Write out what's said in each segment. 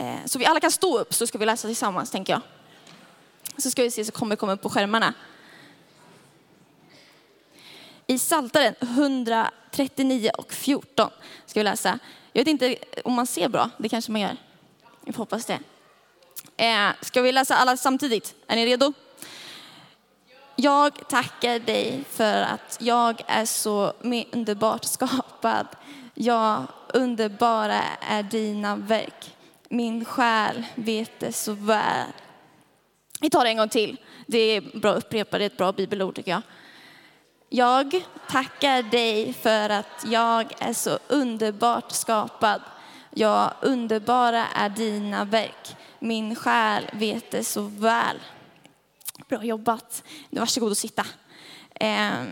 Eh, så vi alla kan stå upp så ska vi läsa tillsammans tänker jag. Så ska vi se så kommer det komma upp på skärmarna. I Psaltaren 139 och 14 ska vi läsa. Jag vet inte om man ser bra, det kanske man gör. Jag hoppas det. Eh, ska vi läsa alla samtidigt? Är ni redo? Jag tackar dig för att jag är så underbart skapad. Ja, underbara är dina verk. Min själ vet det så väl. Vi tar det en gång till. Det är bra att upprepa, det är ett bra bibelord tycker jag. Jag tackar dig för att jag är så underbart skapad. Ja, underbara är dina verk. Min själ vet det så väl. Bra jobbat. Varsågod och sitta. Ehm.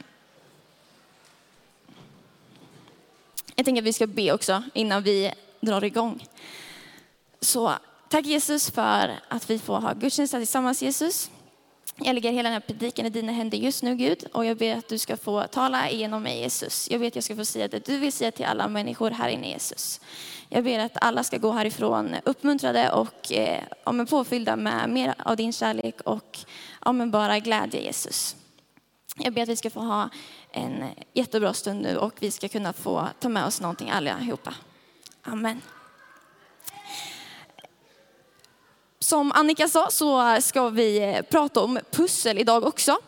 Jag tänker att vi ska be också innan vi drar igång. Så tack Jesus för att vi får ha gudstjänst tillsammans Jesus. Jag lägger hela den här predikan i dina händer just nu Gud och jag ber att du ska få tala igenom mig Jesus. Jag vet att jag ska få säga det du vill säga till alla människor här inne Jesus. Jag ber att alla ska gå härifrån uppmuntrade och eh, ja, påfyllda med mer av din kärlek och ja, bara glädje Jesus. Jag ber att vi ska få ha en jättebra stund nu och vi ska kunna få ta med oss någonting allihopa. Amen. Som Annika sa så ska vi eh, prata om pussel idag också.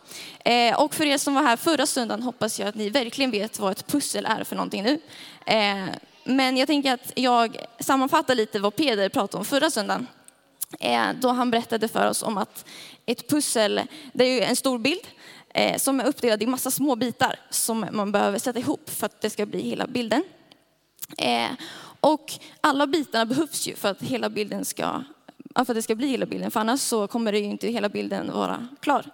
Eh, och för er som var här förra söndagen hoppas jag att ni verkligen vet vad ett pussel är för någonting nu. Eh, men jag tänker att jag sammanfattar lite vad Peder pratade om förra söndagen. Eh, då han berättade för oss om att ett pussel, det är ju en stor bild eh, som är uppdelad i massa små bitar som man behöver sätta ihop för att det ska bli hela bilden. Eh, och alla bitarna behövs ju för att hela bilden ska för att det ska bli hela bilden, för annars så kommer det ju inte hela bilden vara klar.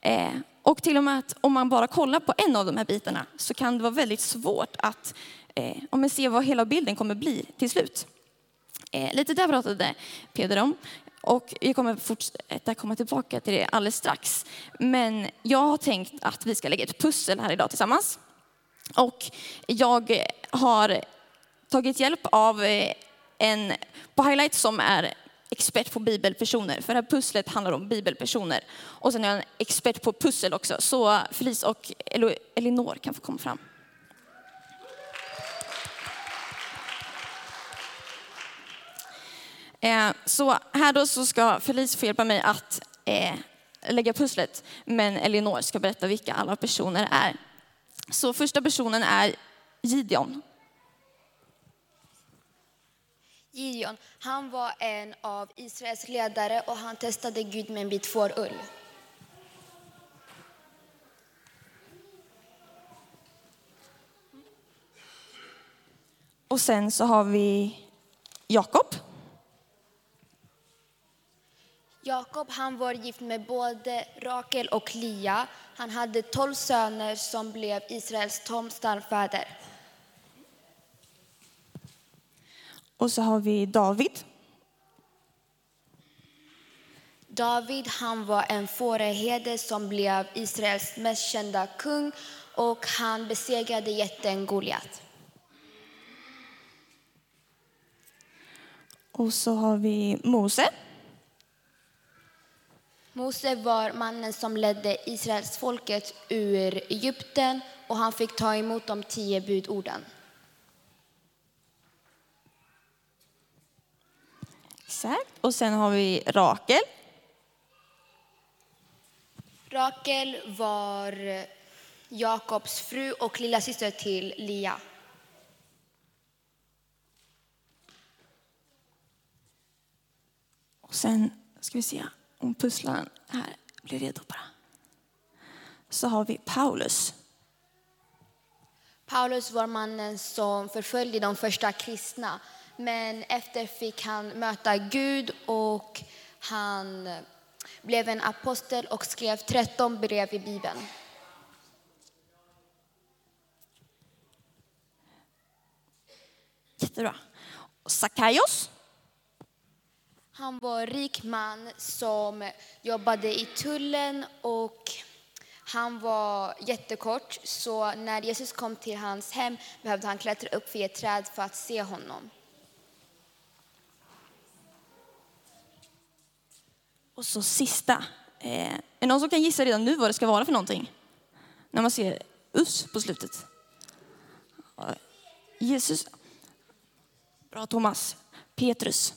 Eh, och till och med att om man bara kollar på en av de här bitarna så kan det vara väldigt svårt att eh, om man ser vad hela bilden kommer bli till slut. Eh, lite där pratade Peder om. Och jag kommer fortsätta komma tillbaka till det alldeles strax. Men jag har tänkt att vi ska lägga ett pussel här idag tillsammans. Och jag har tagit hjälp av eh, en på Highlight som är expert på bibelpersoner, för det här pusslet handlar om bibelpersoner. Och sen är jag en expert på pussel också, så Felice och Elinor kan få komma fram. Eh, så här då så ska Felice få hjälpa mig att eh, lägga pusslet, men Elinor ska berätta vilka alla personer är. Så första personen är Gideon. Gideon, han var en av Israels ledare och han testade Gud med en bit fårull. Och sen så har vi Jakob. Jakob han var gift med både Rakel och Lia. Han hade tolv söner som blev Israels tolv stamfäder. Och så har vi David. David han var en fåraherde som blev Israels mest kända kung och han besegrade jätten Goliat. Och så har vi Mose. Mose var mannen som ledde Israels folket ur Egypten och han fick ta emot de tio budorden. Exakt. Och sen har vi Rakel. Rakel var Jakobs fru och lilla syster till Lia. Och sen ska vi se om pusslaren här blir redo bara. Så har vi Paulus. Paulus var mannen som förföljde de första kristna men efter fick han möta Gud och han blev en apostel och skrev 13 brev i Bibeln. Jättebra. Sackaios. Han var en rik man som jobbade i tullen och han var jättekort så när Jesus kom till hans hem behövde han klättra upp vid ett träd för att se honom. Och så sista. Eh, är det någon som kan gissa redan nu vad det ska vara för någonting? När man ser us på slutet. Jesus. Bra Thomas. Petrus.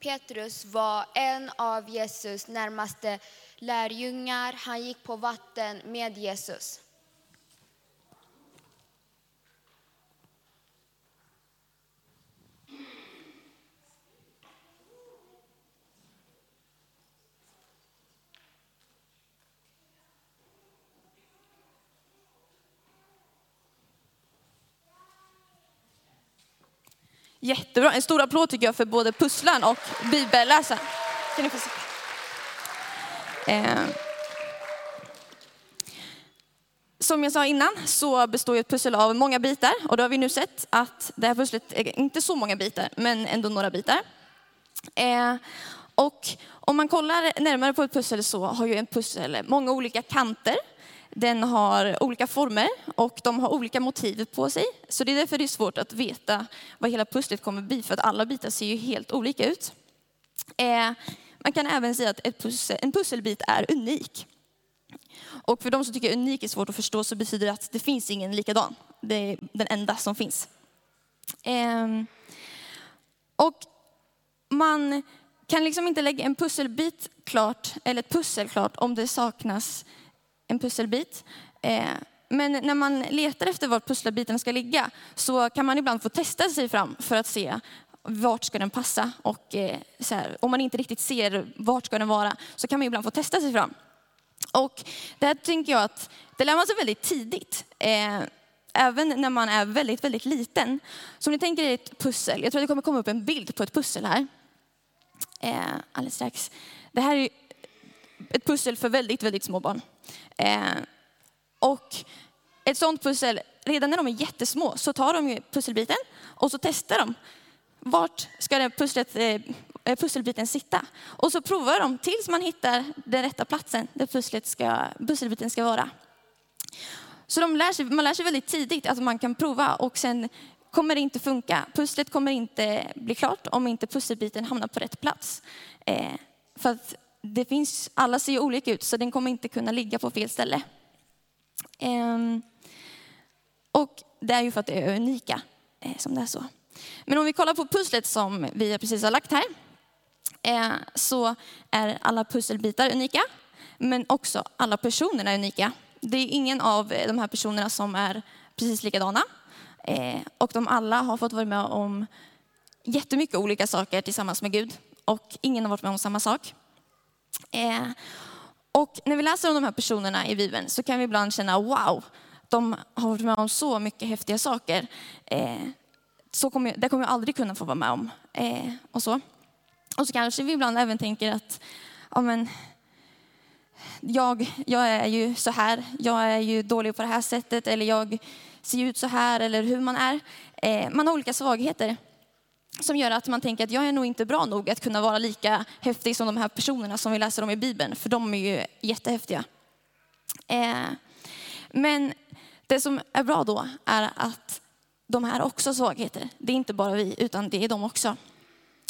Petrus var en av Jesus närmaste lärjungar. Han gick på vatten med Jesus. Jättebra. En stor applåd tycker jag för både pusslaren och bibelläsaren. Kan ni få se? Eh. Som jag sa innan så består ett pussel av många bitar och då har vi nu sett att det här pusslet är inte så många bitar men ändå några bitar. Eh. Och om man kollar närmare på ett pussel så har ju en pussel många olika kanter den har olika former och de har olika motiv på sig. Så det är därför det är svårt att veta vad hela pusslet kommer bli, för att alla bitar ser ju helt olika ut. Eh, man kan även säga att pussel, en pusselbit är unik. Och för de som tycker unik är svårt att förstå så betyder det att det finns ingen likadan. Det är den enda som finns. Eh, och man kan liksom inte lägga en pusselbit klart, eller ett pussel klart, om det saknas en pusselbit. Eh, men när man letar efter var pusselbiten ska ligga så kan man ibland få testa sig fram för att se vart ska den passa. Och eh, så här, om man inte riktigt ser vart ska den vara så kan man ibland få testa sig fram. Och det här tänker jag att det lär man sig väldigt tidigt. Eh, även när man är väldigt, väldigt liten. Så om ni tänker er ett pussel, jag tror att det kommer komma upp en bild på ett pussel här. alldeles strax. Det här är ett pussel för väldigt, väldigt små barn. Eh, och ett sånt pussel, redan när de är jättesmå så tar de ju pusselbiten och så testar de. Vart ska den pusslet, eh, pusselbiten sitta? Och så provar de tills man hittar den rätta platsen där pusslet ska, pusselbiten ska vara. Så de lär sig, man lär sig väldigt tidigt att man kan prova och sen kommer det inte funka. Pusslet kommer inte bli klart om inte pusselbiten hamnar på rätt plats. Eh, för att det finns, alla ser ju olika ut så den kommer inte kunna ligga på fel ställe. Ehm, och det är ju för att det är unika eh, som det är så. Men om vi kollar på pusslet som vi precis har lagt här eh, så är alla pusselbitar unika men också alla personerna är unika. Det är ingen av de här personerna som är precis likadana. Eh, och de alla har fått vara med om jättemycket olika saker tillsammans med Gud. Och ingen har varit med om samma sak. Eh, och när vi läser om de här personerna i Bibeln så kan vi ibland känna wow, de har varit med om så mycket häftiga saker. Eh, så kommer, det kommer jag aldrig kunna få vara med om. Eh, och, så. och så kanske vi ibland även tänker att ja, men, jag, jag är ju så här, jag är ju dålig på det här sättet eller jag ser ut så här eller hur man är. Eh, man har olika svagheter som gör att man tänker att jag är nog inte bra nog att kunna vara lika häftig som de här personerna som vi läser om i Bibeln, för de är ju jättehäftiga. Eh, men det som är bra då är att de här också har svagheter. Det är inte bara vi, utan det är de också.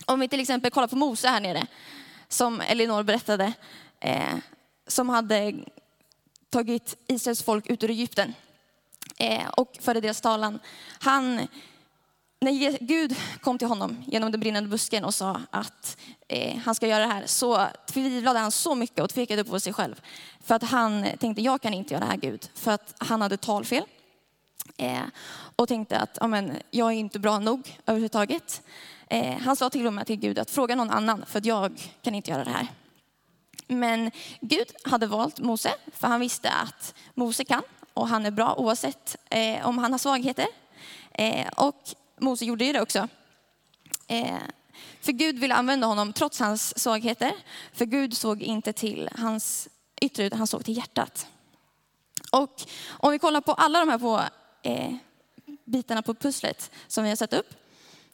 Om vi till exempel kollar på Mose här nere, som Elinor berättade, eh, som hade tagit Israels folk ut ur Egypten eh, och förde deras talan. Han när Gud kom till honom genom den brinnande busken och sa att eh, han ska göra det här så tvivlade han så mycket och tvekade på sig själv. För att han tänkte, jag kan inte göra det här Gud. För att han hade talfel. Eh, och tänkte att amen, jag är inte bra nog överhuvudtaget. Eh, han sa till och med till Gud att fråga någon annan för att jag kan inte göra det här. Men Gud hade valt Mose för han visste att Mose kan och han är bra oavsett eh, om han har svagheter. Eh, och Mose gjorde ju det också. Eh, för Gud ville använda honom trots hans svagheter. För Gud såg inte till hans yttre, utan han såg till hjärtat. Och om vi kollar på alla de här på, eh, bitarna på pusslet som vi har satt upp,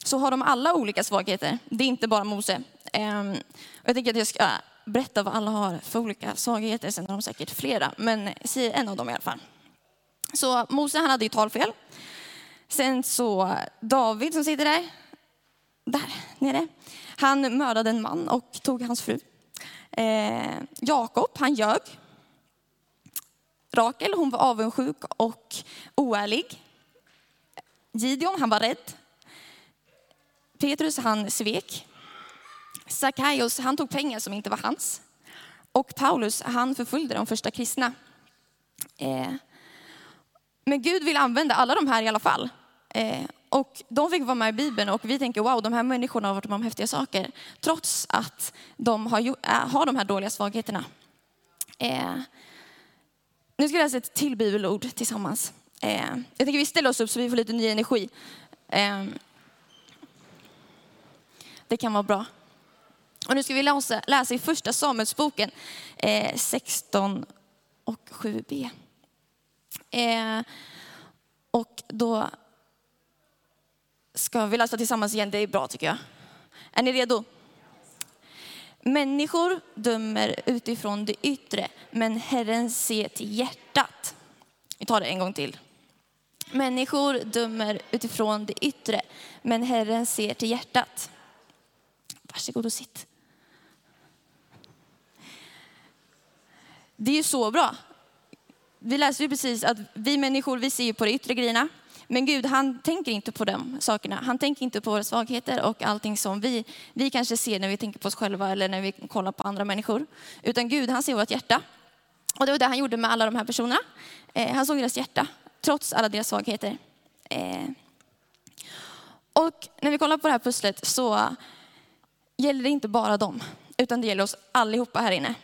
så har de alla olika svagheter. Det är inte bara Mose. Eh, jag tänker att jag ska berätta vad alla har för olika svagheter, sen har de säkert flera, men säg en av dem i alla fall. Så Mose han hade ju talfel. Sen så David som sitter där. där nere. Han mördade en man och tog hans fru. Eh, Jakob, han ljög. Rakel, hon var avundsjuk och oärlig. Gideon, han var rädd. Petrus, han svek. Sackaios, han tog pengar som inte var hans. Och Paulus, han förföljde de första kristna. Eh, men Gud vill använda alla de här i alla fall. Eh, och de fick vara med i Bibeln och vi tänker wow, de här människorna har varit med om häftiga saker. Trots att de har, eh, har de här dåliga svagheterna. Eh, nu ska vi läsa ett till bibelord tillsammans. Eh, jag tänker vi ställer oss upp så vi får lite ny energi. Eh, det kan vara bra. Och nu ska vi läsa, läsa i första Samuelsboken eh, 16 och 7b. Eh, och då ska vi läsa tillsammans igen, det är bra tycker jag. Är ni redo? Människor dömer utifrån det yttre, men Herren ser till hjärtat. Vi tar det en gång till. Människor dömer utifrån det yttre, men Herren ser till hjärtat. Varsågod och sitt. Det är ju så bra. Vi läste ju precis att vi människor, vi ser ju på de yttre grejerna. Men Gud, han tänker inte på de sakerna. Han tänker inte på våra svagheter och allting som vi, vi kanske ser när vi tänker på oss själva eller när vi kollar på andra människor. Utan Gud, han ser vårt hjärta. Och det var det han gjorde med alla de här personerna. Eh, han såg deras hjärta, trots alla deras svagheter. Eh. Och när vi kollar på det här pusslet så gäller det inte bara dem, utan det gäller oss allihopa här inne.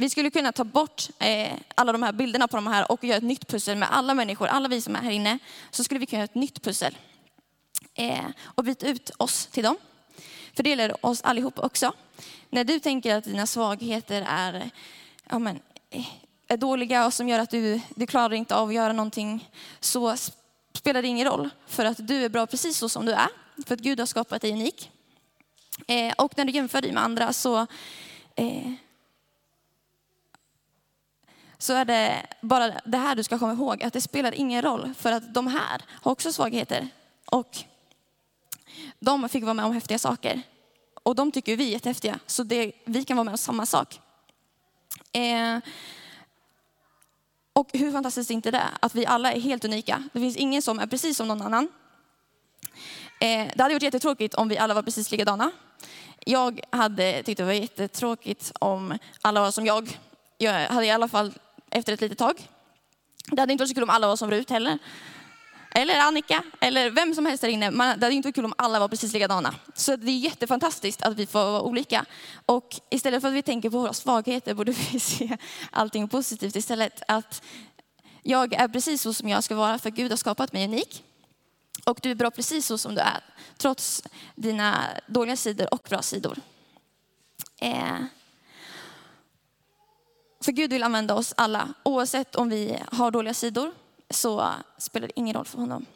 Vi skulle kunna ta bort eh, alla de här bilderna på de här och göra ett nytt pussel med alla människor, alla vi som är här inne. Så skulle vi kunna göra ett nytt pussel eh, och byta ut oss till dem. För det gäller oss allihop också. När du tänker att dina svagheter är, ja men, eh, är dåliga och som gör att du, du klarar inte av att göra någonting, så spelar det ingen roll. För att du är bra precis så som du är. För att Gud har skapat dig unik. Eh, och när du jämför dig med andra så eh, så är det bara det här du ska komma ihåg, att det spelar ingen roll för att de här har också svagheter. Och de fick vara med om häftiga saker. Och de tycker vi är jättehäftiga, så det, vi kan vara med om samma sak. Eh, och hur fantastiskt är inte det? Att vi alla är helt unika. Det finns ingen som är precis som någon annan. Eh, det hade varit jättetråkigt om vi alla var precis likadana. Jag hade tyckt det var jättetråkigt om alla var som jag. Jag hade i alla fall efter ett litet tag. Det hade inte varit så kul om alla var som Rut heller. Eller Annika, eller vem som helst där inne. det hade inte varit kul om alla var precis likadana. Så det är jättefantastiskt att vi får vara olika. Och istället för att vi tänker på våra svagheter borde vi se allting positivt istället. Att jag är precis så som jag ska vara för Gud har skapat mig unik. Och du är bra precis så som du är. Trots dina dåliga sidor och bra sidor. Eh. För Gud vill använda oss alla. Oavsett om vi har dåliga sidor så spelar det ingen roll för honom.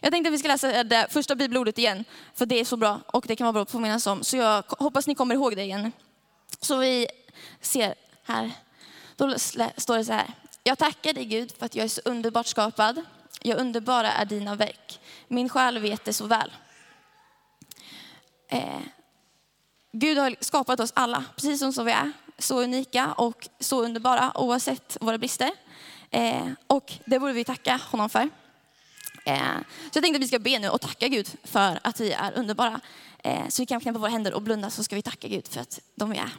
Jag tänkte att vi ska läsa det första bibelordet igen. För det är så bra och det kan vara bra att påminnas om. Så jag hoppas ni kommer ihåg det igen. Så vi ser här. Då står det så här. Jag tackar dig Gud för att jag är så underbart skapad. Jag underbara är dina verk. Min själ vet det så väl. Eh, Gud har skapat oss alla, precis som vi är så unika och så underbara oavsett våra brister. Eh, och det borde vi tacka honom för. Eh, så jag tänkte att vi ska be nu och tacka Gud för att vi är underbara. Eh, så vi kan knäppa våra händer och blunda så ska vi tacka Gud för att de är.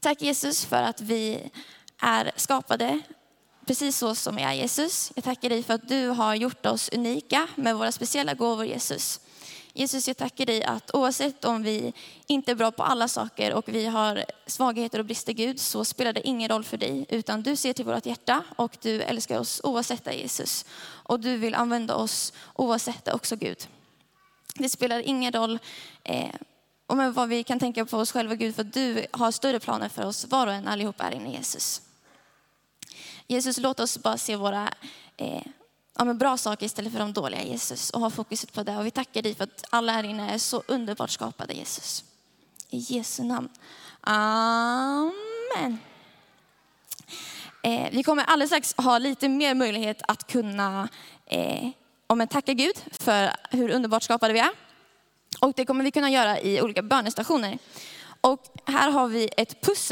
Tack Jesus för att vi är skapade precis så som vi är Jesus. Jag tackar dig för att du har gjort oss unika med våra speciella gåvor Jesus. Jesus, jag tackar dig att oavsett om vi inte är bra på alla saker och vi har svagheter och brister Gud, så spelar det ingen roll för dig. Utan du ser till vårt hjärta och du älskar oss oavsett det Jesus. Och du vill använda oss oavsett det också Gud. Det spelar ingen roll eh, om vad vi kan tänka på oss själva Gud, för du har större planer för oss var och en allihop är inne i Jesus. Jesus, låt oss bara se våra eh, ja, men bra saker istället för de dåliga Jesus och ha fokuset på det. Och vi tackar dig för att alla här inne är så underbart skapade Jesus. I Jesu namn. Amen. Eh, vi kommer alldeles strax ha lite mer möjlighet att kunna eh, om tacka Gud för hur underbart skapade vi är. Och det kommer vi kunna göra i olika bönestationer. Och här har vi ett pussel